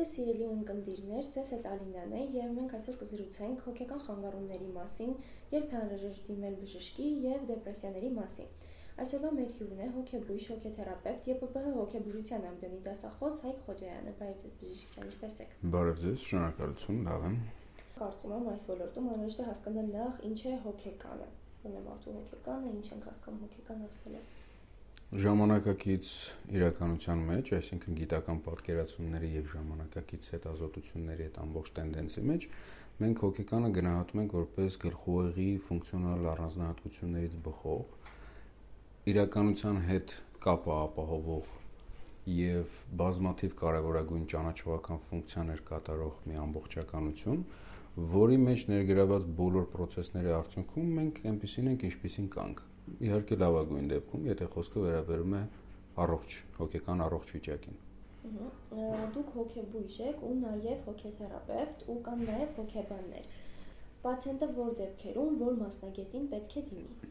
ձեզ սիրելի ունկնդիրներ, ձեզ հետ Ալինան է եւ մենք այսօր կզրուցենք հոգեկան խանգարումների մասին, երբ անհրաժեշտ դիմել բժշկի եւ դեպրեսիաների մասին։ Այսօրվա մեր հյուրն է հոգեբույժ, հոգեթերապևտ եւ ՊՊՀ հոգեբուժության ամբիոնի դասախոս Հայկ Խոջայանը։ Բարև ձեզ բժիշկ, ինչպե՞ս եք։ Բարև ձեզ, շնորհակալություն, լավ եմ։ Կարծում եմ այս ոլորտում անհրաժեշտ է հասկանալ նախ ինչ է հոգեկանը։ է մարդու հոգեկանը, ինչ ենք հասկանում հոգեկան ասելով ժամանակակից իրականության մեջ, այսինքն գիտական պատկերացումների եւ ժամանակակից հետազոտությունների այդ ամբողջ տենդենսի մեջ մենք հոգեկանը գնահատում ենք որպես գլխուղեղի ֆունկցիոնալ առանձնահատկություններից բխող իրականության հետ կապը ապահովող եւ բազմաթիվ կարևորագույն ճանաչողական ֆունկցիաներ կատարող մի ամբողջականություն, որի մեջ ներգրաված բոլոր process-ների արդյունքում մենք այնպեսին ենք, ինչպեսին կանք իհարկե լավագույն դեպքում, եթե խոսքը վերաբերում է առողջ, հոգեկան առողջ վիճակին։ Դուք հոգեբույժ եք ու նաև հոգեթերապևտ ու կան նաև հոգեբաններ։ Պացիենտը որ դեպքերում, որ մասնագետին պետք է դիմի։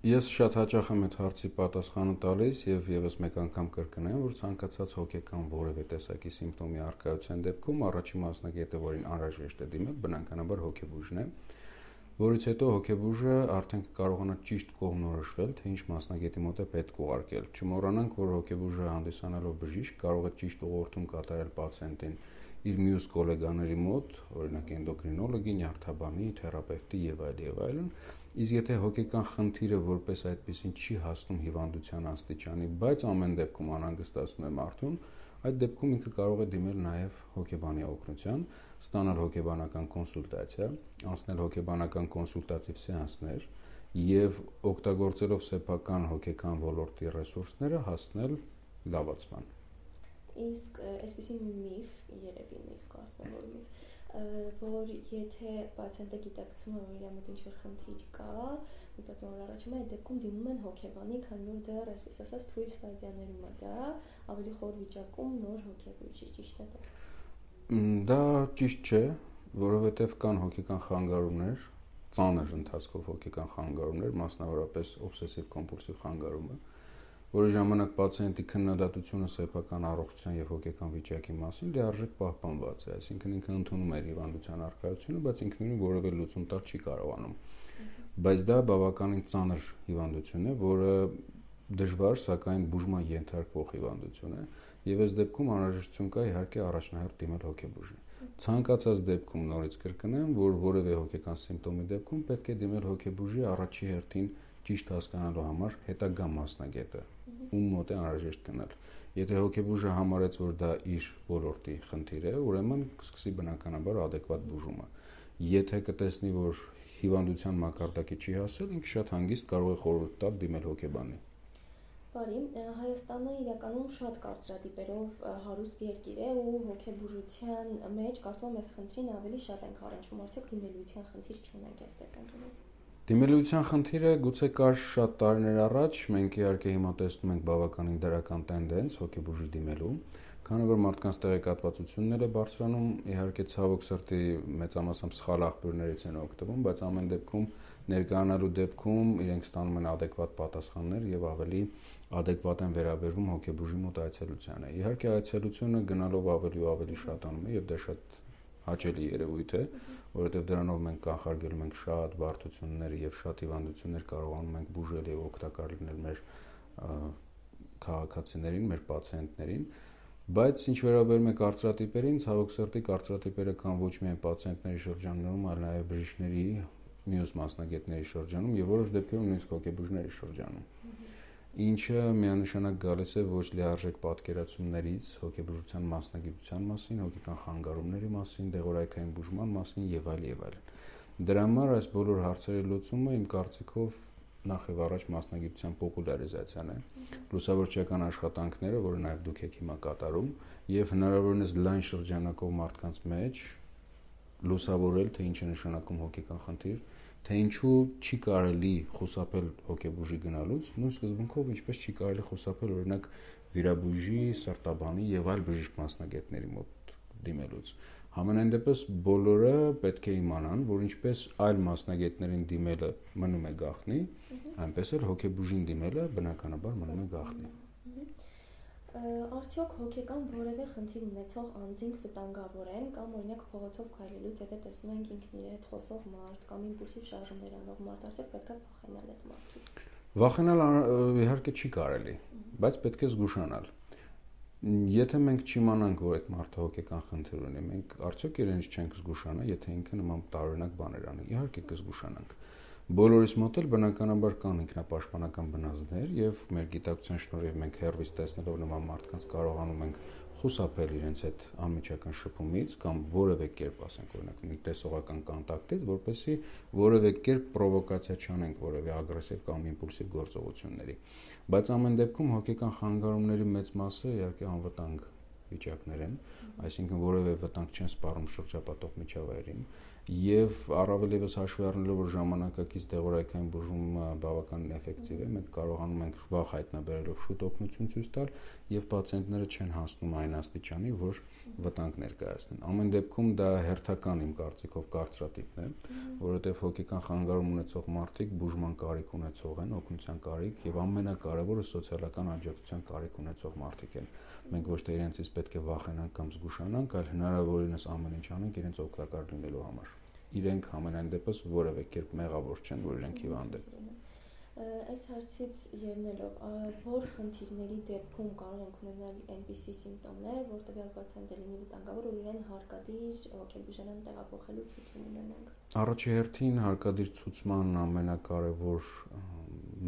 Ես շատ հաճախ եմ այդ հարցի պատասխանը տալիս եւ եւս մեկ անգամ կրկնեմ, որ ցանկացած հոգեկան որևէ տեսակի սիմպտոմի արկայության դեպքում առաջին մասնագետը, որին անհրաժեշտ է դիմել, բնականաբար հոգեբույժն է, որից հետո հոգեբուժը արդեն կկարողանա ճիշտ կողմնորոշվել, թե ինչ մասնագետի մոտ է պետք ուղարկել։ Չմոռանանք, որ հոգեբուժը հանդիսանալով բժիշկ կարող է ճիշտ ուղղորդում կատարել պացիենտին իր մյուս գոլեգաների մոտ, օրինակ էնդոկրինոլոգի, նյարդաբանի, թերապևտի եւ այլ եւ այլն, իսկ եթե հոգեկան խնդիրը որպես այդպեսին չի հասնում հիվանդության աստիճանի, բայց ամեն դեպքում անհանգստացնում է մարդուն, այդ դեպքում ինքը կարող է դիմել նաև հոգեբանի օգնության, ստանալ հոգեբանական կոնսուլտացիա, անցնել հոգեբանական կոնսուլտատիվ սեանսներ եւ օգտագործելով սեփական հոգեկան ոլորտի ռեսուրսները հասնել լավացման։ Իսկ այսպեսի միֆ, երևի միֆ, կարծում եմ, միֆ, որ եթե պացիենտը գիտակցում է, որ իր մոտ ինչ-որ խնդիր կա, մտածում որ առաջում է այդ դեպքում դիմում են հոգեբանի, քանի որ դեռ այսպես ասած թույլ ստադիաներում է դա, ավելի խոր վիճակում նոր հոգեբույժի ճիշտ է դա։ Դա ճիշտ չէ, որովհետև կան հոգեկան խանգարումներ, ծանր ընթացքով հոգեկան խանգարումներ, մասնավորապես օբսեսիվ կոմպուլսիվ խանգարումը, որի ժամանակ պացիենտի քննադատությունը սեփական առողջության եւ հոգեկան վիճակի մասին լիարժեք պահպանված է, այսինքն ինքը ընդունում է հիվանդության արկայությունը, բայց ինքնուրույն որևէ լուծում տալ չի կարողանում։ Բայց դա բավականին ծանր հիվանդություն է, որը դժվար, սակայն բուժման ենթարկվող հիվանդություն է եւ այս դեպքում անհրաժեշտություն կա իհարկե առաջնահերթ դիմել հոգեբուժի։ Ցանկացած դեպքում նորից կրկնեմ, որ որևէ հոգեկան սիմպտոմի դեպքում պետք է դիմել հոգեբուժի առաջի հերթին ճիշտ հասկանալու համար հետագա մասնագետը, ում մոտ է անհրաժեշտ գնալ։ Եթե հոգեբուժը համարեց, որ դա իր ոլորտի խնդիր է, ուրեմն սկսի բնականաբար adekvat բուժումը։ Եթե կտեսնի, որ հիվանդության մակարդակի չի հասել, ինքը շատ հանգիստ կարող է խորհուրդ տալ դիմել հոգեբանի։ Բարի, Հայաստանը իրականում շատ կարծրատիպերով հարուստ երկիր է ու հոգեբուժության մեջ կարծում եմ այս խնդրին ավելի շատ ենք առնչվում, արդյոք դիմելիության խնդիր չունենք այս տեսանկյունից։ Դիմելիության խնդիրը գուցե կար շատ տարիներ առաջ, մենք իհարկե հիմա տեսնում ենք բավականին դրական տենդենս հոգեբուժի դիմելու, քանի որ մարդկանց տեղեկատվությունները բարձրանում, իհարկե ցավոք սրտի մեծամասամբ սխալ աղբյուրներից են օգտվում, բայց ամեն դեպքում ներկայանալու դեպքում իրենք ստանում են adekvat պատասխաններ եւ ավելի adekvat են վերաբերվում հոգեբուժի մոտ այցելությանը։ Իհարկե այցելությունը գնալով ավելի ու ավելի շատանում է եւ դա շատ հաճելի երևույթ է, որովհետեւ դրանով մենք կանխարգելում ենք շատ բարդություններ եւ շատ հիվանդություններ կարողանում ենք բուժել եւ օգտակար լինել մեր քաղաքացիներին, մեր պացիենտներին, բայց ինչ վերաբերում է կարծրատիպերին, ցավոք սրտի կարծրատիպերը կան ոչ միայն պացիենտների շրջանում, այլ նաեւ բժիշկների, մյուս մասնագետների շրջանում եւ որոշ դեպքերում նույնիսկ հոգեբուժների շրջանում ինչը միանշանակ գալիս է ոչ լիարժեք պատկերացումներից հոգեբուժության մասնագիտության մասին, հոգեկան խանգարումների մասին, դեղորայքային բուժման մասին եւ այլ եւ այլ։ Դրա համար այս բոլոր հարցերի լուծումը իմ կարծիքով նախ եւ առաջ մասնագիտության պոպուլարիզացիան է, լուսավորչական աշխատանքները, որը նաեւ դուք եք հիմա կատարում, եւ հնարավորինս լայն շրջանակով մարդկանց մեջ լուսավորել, թե ինչ է նշանակում հոգեկան խնդիր, թե ինչու չի կարելի խուսափել հոգեբուժի գնալուց, նույն սկզբունքով ինչպես չի կարելի խուսափել օրինակ վիրաբույժի, սրտաբանի եւ այլ բժիշկ մասնագետների մոտ դիմելուց։ Համենայն դեպս բոլորը պետք է իմանան, որ ինչպես այլ մասնագետներին դիմելը մնում է գախնի, այնպես էլ հոգեբուժին դիմելը բնականաբար մնում է գախնի։ արդյոք հոգեկան որևէ խնդիր ունեցող անձինք վտանգավոր են կամ օրինակ փողոցով քայլելուց հետո տեսնում ենք ինքն իր հետ խոսող մարդ կամ իմպուլսիվ շարժումներ անող մարդ, արդյոք պետք է վախենալ այդ մարդուց։ Վախենալ իհարկե չի կարելի, բայց պետք է զգուշանալ։ Եթե մենք չիմանանք, որ այդ մարդը հոգեկան խնդիր ունի, մենք արդյոք իրենից չենք զգուշանա, եթե ինքը նման տարօրինակ բաներ անի։ Իհարկե կզգուշանանք։ Բոլորիս մոտ էլ բնականաբար կան ինքնապաշտպանական բնազդներ եւ մեր գիտակցության շնորհիվ մենք հերվից տեսնելով նման մարդկանց կարողանում ենք խուսափել իրենց այդ անմիջական շփումից կամ որևէ կերպ, ասենք օրինակ, մի տեսողական կոնտակտից, որպեսզի որևէ կերպ պրովոկացիա չանենք որևէ ագրեսիվ կամ իմպուլսիվ գործողությունների։ Բայց ամեն դեպքում հոգեկան խանգարումների մեծ մասը իհարկե անվտանգ վիճակներ են, այսինքն որևէ վտանգ չեն սպառում շրջապատող միջավայրին եւ առավել եւս հաշվի առնելով որ ժամանակակից դեղորայքային բուժումը բավականին էֆեկտիվ է մենք կարողանում ենք վաղ հայտնաբերելով շուտ օգնություն ցույց տալ եւ պացիենտները չեն հասնում այն աստիճանի որ վտանգ ներկայացնեն ամեն դեպքում դա հերթական իմ կարծիքով կարծրատիպն է որովհետեւ հոգեկան խանգարում ունեցող մարդիկ բուժման կարիք ունեցող են օգնության կարիք եւ ամենակարևորը սոցիալական աջակցության կարիք ունեցող մարդիկ են մենք ոչ թե իրենցից պետք է վախենանք կամ զգուշանանք այլ հնարավորինս ամեն ինչ անենք իրենց օգտակար լինելու համար իրենք համենայն դեպս որևէ կերպ մեղավոր չեն, որ իրենք հիվանդ են։ Այս հարցից ելնելով, որ խնդիրների դեպքում կարող ենք ունենալ այնպիսի սիմպտոմներ, որ տվյալ պացիենտը լինի վտանգավոր, որ իրեն հարկադիր հոգեբուժարան տեղափոխելու ցուցում ունենանք։ Առաջի հերթին հարկադիր ցուցման ամենակարևոր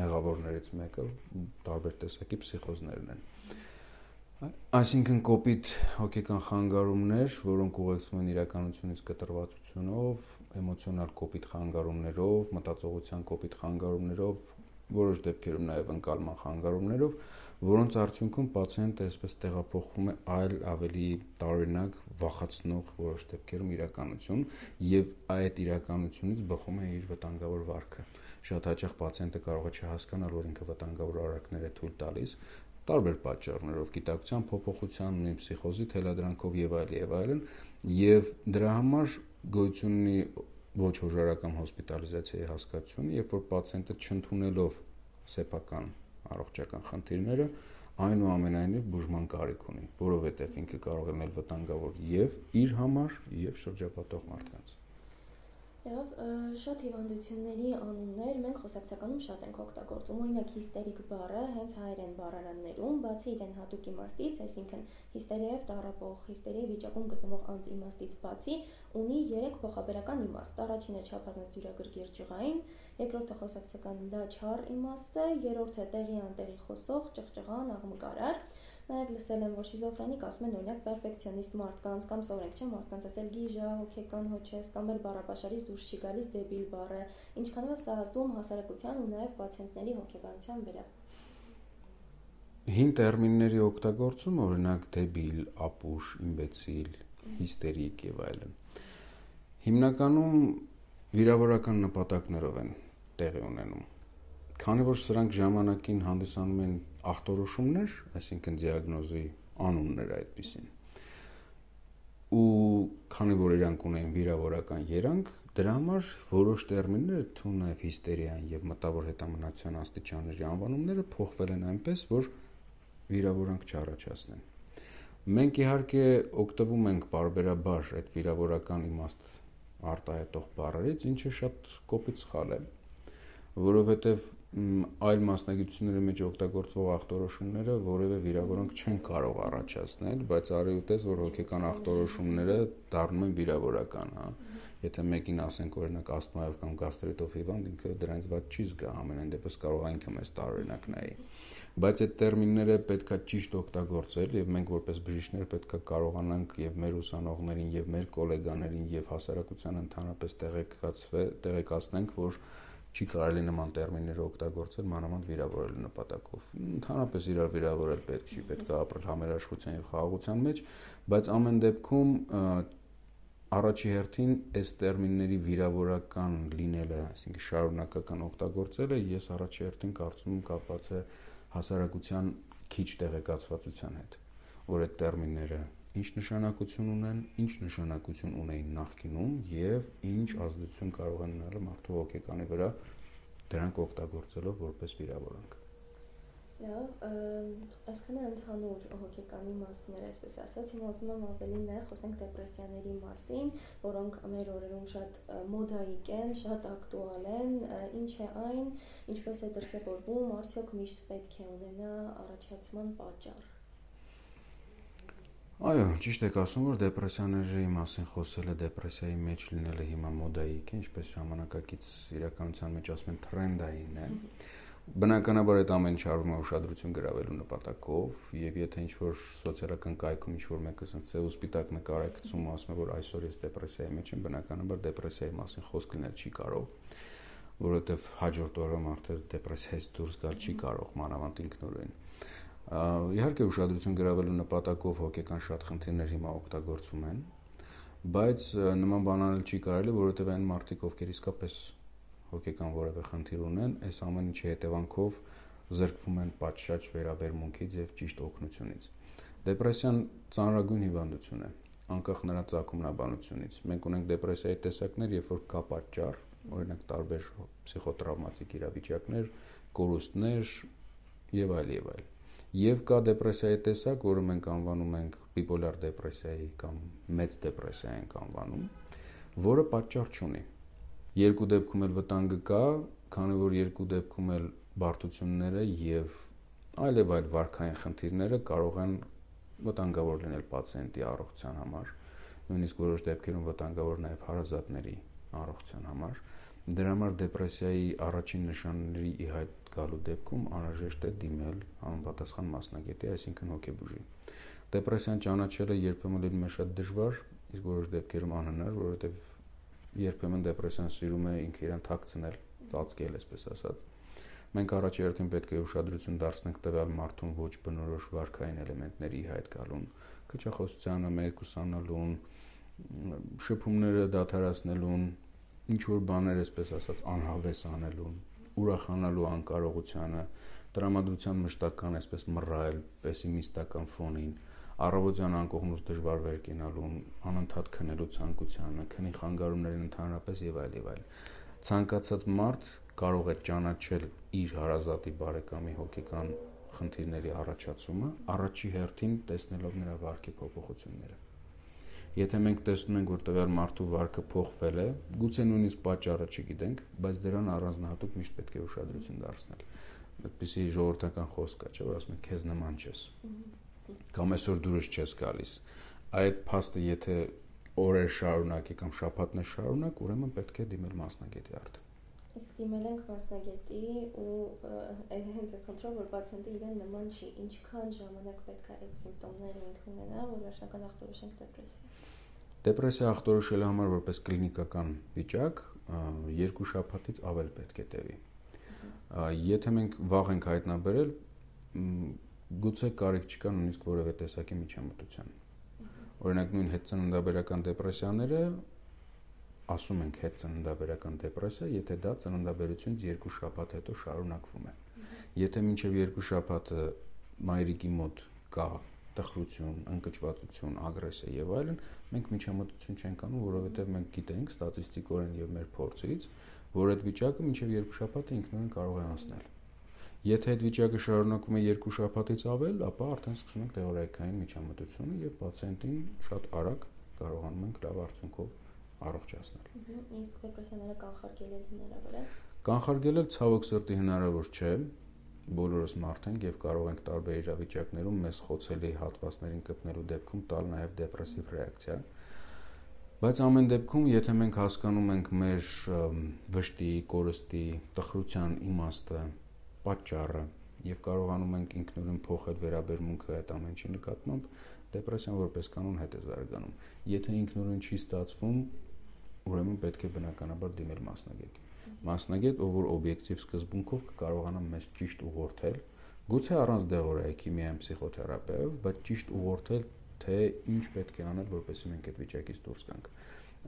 մեղավորներից մեկը տարբեր տեսակի փսիխոզներն են։ Այսինքն կոպիտ հոգեկան խանգարումներ, որոնք ուղեկցվում են իրականությունից կտրվածությունով, էմոցիոնալ կոպիտ խանգարումներով, մտածողության կոպիտ խանգարումներով, որոշ դեպքերում նաև ընկալման խանգարումներով, որոնց արդյունքում պացիենտը այսպես տեղափոխվում է այլ ավելի տարօրինակ վախացնող որոշ դեպքերում իրականություն եւ այդ իրականությունից բխում է իր վտանգավոր վարքը շատ հաճախ պացիենտը կարող է չհասկանալ, որ ինքը վտանգավոր արարքներ է թույլ տալիս, տարբեր պատճառներով, գիտակցության փոփոխության, ունի փսիխոզի թելադրանքով եւ այլ եւ այլն, եւ դրա համար գոյություն ունի ոչ հոժարական հոսպիտալիզացիայի հասկացությունը, երբ որ պացիենտը չընդունելով սեփական առողջական խնդիրները այնուամենայնիվ բուժման կարիք ունի, որովհետև ինքը կարող է լինել վտանգավոր եւ իր համար եւ շրջապատող մարդկանց։ Եվ շատ հիվանդությունների անուններ մենք խոսակցականում շատ ենք օգտագործում։ Օրինակ հիստերիկ բառը հենց հայերեն բառարաններում, բացի իրեն հատուկ իմաստից, այսինքն հիստերիայով տառապող, հիստերիայի վիճակում գտնվող անձ իմաստից բացի, ունի 3 փոխաբերական իմաստ։ Առաջինը չափազանց դյուրագրգիռ ջղային, երկրորդը խոսակցական դա չար իմաստը, երրորդը տեղի անտեղի խոսող, ճղճղան, աղմկարար Նաև լսել եմ, որ շիզոֆրենիկ ասում են օրինակ պերֆեկցիոնիստ մարդկանց կամ սովորենք չէ մարդկանց ասել գիժա, հոգեկան հոչես կամ էլ բառապաշարից դուրս չի գալիս դեբիլ բառը, ինչքանով է սա ազդում հասարակության ու նաև պացիենտների հոգեբանության վրա։ Հին տերմինների օգտագործում, օրինակ դեբիլ, ապուշ, իմբեցիլ, հիստերիկ եւ այլն։ Հիմնականում վիրավորական նպատակներով են տեղի ունենում Քանի որ սրանք ժամանակին հանդիսանում են ախտորոշումներ, այսինքն դիագնոզի անուններ այդպեսին, ու քանի որ իրանք ունեն վիրավորական երանգ, դրա համար որոշ տերմիններ, թվում նաև հիստերիան եւ մտավոր հետամնացության աստիճանների անվանումները փոխվել են այնպես, որ վիրավորանք չառաջացնեն։ Մենք իհարկե օգտվում ենք բարբերաբար այդ վիրավորական իմաստ արտահայտող բառերից, ինչը շատ կոպիտ սխալ է, որովհետև այլ մասնագիտությունների մեջ օգտագործվող ախտորոշումները որևէ վիրավորանք չեն կարող առաջացնել, բայց արի ուտես, որ հոգեկան ախտորոշումները դառնում են վիրավորական, հա։ Եթե մեկին ասենք օրինակ ասթմայով կամ գաստրիտով հիվանդ, ինքը դրանից ված չի զգա, ամենայն դեպս կարող է ինքը մեզ տարօրինակ նայի։ Բայց այդ տերմինները պետքա ճիշտ օգտագործել եւ մենք որպես բժիշկներ պետքա կարողանանք եւ մեր ուսանողներին եւ մեր գոլեգաներին եւ հասարակության ընդհանրապես տեղեկացվել, տեղեկացնենք, որ չի կարելի նման տերմիններ օգտագործել մանավանդ վիրավորելու նպատակով։ Ընդհանրապես իրար վիրավորել պետք չի, պետք է ապրել համերաշխության եւ խաղաղության մեջ, բայց ամեն դեպքում առաջի հերթին այս տերմինների վիրավորական լինելը, այսինքն շարունակական օգտագործելը ես առաջի հերթին կարծում եմ կապված է հասարակության քիչ տեղեկացվածության հետ, որ այդ տերմինները ինչ նշանակություն ունեն, ինչ նշանակություն ունեին նախկինում եւ ինչ ազդեցություն կարող են ունենալ մարդու հոգեկանի վրա դրանք օգտագործելով որպես վիրավորանք։ Լավ, այսքանը ընդհանուր հոգեկանի մասն էր, այսպես ասած, հիմա ուզում եմ ավելի նեղ խոսենք դեպրեսիաների մասին, որոնք մեր օրերում շատ մոդայիկ են, շատ ակտուալ են, ինչ է այն, ինչպես է դրսևորվում, արդյոք միշտ պետք է ունենա առաջացման պատճառ։ Այո, ճիշտ եք ասում, որ դեպրեսիաների մասին խոսելը, դեպրեսիայի մեջ լինելը հիմա մոդայիկ է, ինչպես ժամանակակից իրականության մեջ ասում են տրենդային է։ Բնականաբար այդ ամեն ինչ արվում է ուշադրություն գրավելու նպատակով, եւ եթե ինչ-որ սոցիալական կայքում ինչ-որ մեկը ասած է ու սպիտակ նկար է գցում ու ասում է, որ այսօր ես դեպրեսիայի մեջ եմ, բնականաբար դեպրեսիայի մասին խոսք լինել չի կարող, որովհետեւ հաջորդ օրը մարդը դեպրեսիայից դուրս գալ չի կարող մանավանդ ինքնուրույն իհարկե ուշադրություն գրավելու նպատակով հոգեկան շատ խնդիրներ հիմա օգտագործվում են, բայց նման բան անել չի կարելի, որովհետև այն մարդիկ, ովքեր իսկապես հոգեկան որևէ խնդիր ունեն, այս ամեն ինչի հետևանքով զրկվում են պատշաճ վերաբերմունքից եւ ճիշտ օգնությունից։ Դեպրեսիան ծանրագույն հիվանդություն է, անկախ նրա ցակումնաբանությունից։ Մենք ունենք դեպրեսիայի տեսակներ, երբ որ կա պատճառ, օրինակ տարբեր պսիխոտրավմատիկ իրավիճակներ, կորուստներ եւ այլ եւ այլ։ Եվ կա դեպրեսիայի տեսակ, որը մենք անվանում ենք բիպոլար դեպրեսիայի կամ մեծ դեպրեսիա ենք անվանում, որը պատճառ չունի։ Երկու դեպքում էլ վտանգը կա, քանի որ երկու դեպքում էլ բարդությունները եւ այլ եւ այլ վարքային խնդիրները կարող են վտանգավոր լինել պացիենտի առողջության համար, նույնիսկ որոշ դեպքերում վտանգավոր նաեւ հարազատների առողջության համար։ Դրա համար դեպրեսիայի առաջին նշանների ի հայտ գալու դեպքում անհրաժեշտ է դիմել համապատասխան մասնագետի, այսինքն հոգեբուժի։ Դեպրեսիան ճանաչելը երբեմն լինում է շատ դժվար, իսկ որոշ դեպքերում անհնար, որովհետև երբեմն դեպրեսիան սիրում է ինքը իրան թաքցնել, ծածկել, այսպես ասած։ Մենք առաջերտին պետք է ուշադրություն դարձնենք տվյալ մարդուն ոչ բնորոշ վարքային էլեմենտների հայտ գալուն, քչախոսությանը, մեկուսանալուն, շփումները դադարեցնելուն, ինչ որ բաներ, այսպես ասած, անհավես անելուն, ուրախանալու անկարողությանը, տրամադրության մշտական, այսպես մռայլ, պեսիմիստական ֆոնին, առավոտյան անկողնուց դժվար վեր կենալուն, անընդհատ քնելու ցանկությանը, քնի խանգարումներին ընդհանրապես եւ այլ եւ այլ։ Ցանկացած մարդ կարող է ճանաչել իր հարազատի բարեկամի հոգեկան խնդիրների առաջացումը առաջի հերթին տեսնելով նրա վարքի փոփոխությունները։ Եթե մենք տեսնում ենք, որ տվյալ մարդու վարքը փոխվել է, գուցե նույնիսկ պատճառը չգիտենք, բայց դրան առանձնահատուկ միշտ պետք է ուշադրություն դարձնել։ Այդպիսի ժողովրդական խոսք կա, չէ՞, որ ասում են քեզ նման չես։ Կամ այսօր դուրս չես գալիս։ Այդ փաստը եթե օրեր շարունակի կամ շաբաթներ շարունակ, ուրեմն պետք է դիմել մասնագետի արդեն իսկ դիմել ենք մասնագետի ու հենց այդ խնդրով որ պացիենտը իրեն նման չի ինչքան ժամանակ պետք է այդ սիմպտոմները ինքն ունենա որ վերջնական ախտորոշենք դեպրեսիա Դեպրեսիա ախտորոշելու համար որպես կլինիկական վիճակ երկու շաբաթից ավել պետք է տևի։ Եթե մենք վաղ ենք հայտնաբերել, գուցե կարիք չկա նույնիսկ որևէ տեսակի միջամտության։ Օրինակ նույն հետծննդաբերական դեպրեսիաները ասում ենք հետծննդաբերական դեպրեսիա, եթե դա ծննդաբերությունից երկու շաբաթ հետո շարունակվում է։ Եթե մինչև երկու շաբաթը մայրիկի մոտ կա տխրություն, ընկճվածություն, ագրեսիա եւ այլն, մենք միջամտություն չենք անում, որովհետեւ մենք գիտենք ստատիստիկորեն եւ մեր փորձից, որ այդ վիճակը մինչեւ երկու շաբաթ ինքնուրույն կարող է անցնել։ Եթե այդ վիճակը շարունակվում է երկու շաբաթից ավել, ապա արդեն սկսում ենք թեորիական միջամտությունը եւ պացիենտին շատ արագ կարողանում ենք լավ արդյունքով առողջացնել։ Իսկ դեպրեսիաները կանխարգելել հնարավոր է։ Կանխարգելել ցավոք սրտի հնարավոր չէ, բոլորս մարդ ենք եւ կարող ենք տարբեր իրավիճակներում մեզ խոցելի հատվածներին կպնելու դեպքում տալ նաեւ դեպրեսիվ ռեակցիա։ Բայց ամեն դեպքում, եթե մենք հասկանում ենք մեր վշտի, կորստի, տխրության իմաստը, պատճառը եւ կարողանում ենք ինքնուրույն փոխել վերաբերմունքը այդ ամեն ինչի նկատմամբ, դեպրեսիան որպես կանոն հետ է զարգանում։ Եթե ինքնուրույն չի ստացվում, ուրեմն պետք է բնականաբար դիմել մասնագետի մասնագետ, ով որ օբյեկտիվ սկզբունքով կկարողանա մեզ ճիշտ ուղղորդել, գուցե առանց դեղորայքի միայն պսիխոթերապևտ, բայց ճիշտ ուղղորդել, թե ինչ պետք է անել, որպեսզի մենք այդ վիճակից դուրս գանք։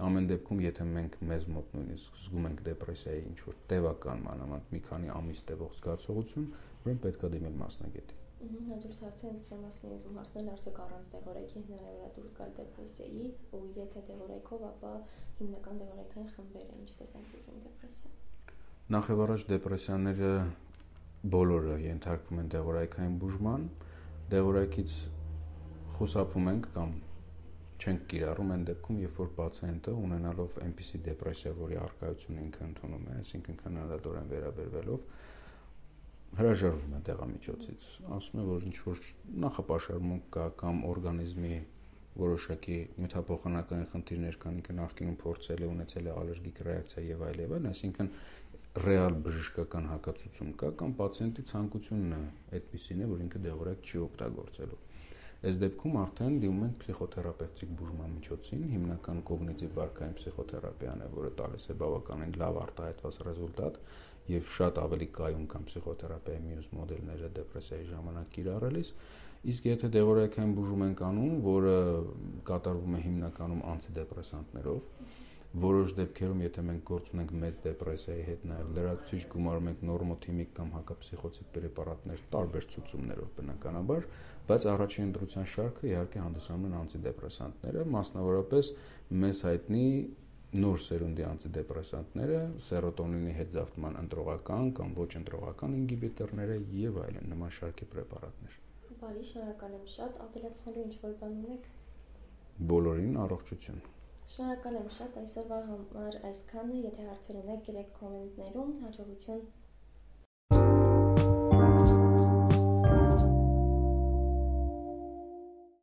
Ամեն դեպքում, եթե մենք մեզ մոտ նույնիսկ զգում ենք դեպրեսիայի ինչ որ տևական մանավանդ մի քանի ամիս տևող զգացողություն, ուրեմն պետք է դիմել մասնագետի։ Հաջորդ հարցը ինձ դրամասնի ուզում հարցնել արդյոք առանց դեղորայքի հնարավոր է դուրս գալ դեպրեսիայից, ու եթե դեղորայքով, ապա հիմնական դեղորայքային խմբերը ինչպես են բուժում դեպրեսիան։ Նախ եւ առաջ դեպրեսիաները բոլորը ենթարկվում են դեղորայքային բուժման, դեղորայքից խուսափում ենք կամ չենք կիրառում այն դեպքում, երբ որ պացիենտը ունենալով այնպիսի դեպրեսիա, որի արկայությունը ինքը ընդունում է, այսինքն քննադատորեն վերաբերվելով հրաժարվում է դեղամիջոցից։ Ասում է, որ ինչ որ նախապաշարմունք կա կամ օրգանիզմի որոշակի մետափոխանակային խնդիրներ կան, ինքը նախկինում փորձել է ունեցել է ալերգիկ ռեակցիա եւ այլ եւ այլն, այսինքն ռեալ բժշկական հակացություն կա կամ պացիենտի ցանկությունն է այդպեսին է, որ ինքը դեղորայք չի օգտագործելու։ Այս դեպքում արդեն դիմում ենք փսիխոթերապևտիկ բուժման միջոցին, հիմնական կոգնիտիվ վարքային փսիխոթերապիան է, որը տալիս է բավականին լավ արտահայտված ռեզուլտատ եւ շատ ավելի կայուն կամ փսիխոթերապիայի մյուս մոդելները դեպրեսիայի ժամանակ կիրառելիս, իսկ եթե դեղորայքային բուժում ենք անում, որը կատարվում է հիմնականում անտիդեպրեսանտներով, որոշ դեպքերում եթե մենք գործ ունենք մեծ դեպրեսիայի հետ նաև լրացուցիչ գումարում ենք նորմոթիմիկ կամ հակապսիխոցիկ պրեպարատներ տարբեր ցուցումներով բնականաբար, բայց առաջին ընտրության շարքը իհարկե հանդիսանում են անտիդեպրեսանտները, մասնավորապես մեզ հայտնի նոր սերունդի անտիդեպրեսանտները, սերոտոնինի հետ զավթման ընտրողական կամ ոչ ընտրողական ինհիբիտորները եւ այլն նման շարքի պրեպարատներ։ Բարի, շնորհակալ եմ շատ, ապելացնելու ինչ որ բան ունեք։ Բոլորին առողջություն։ Շնորհակալ եմ շատ այսօրվա համար այսքանը, եթե հարցեր ունեք, գրեք կոմենտներում, հաջողություն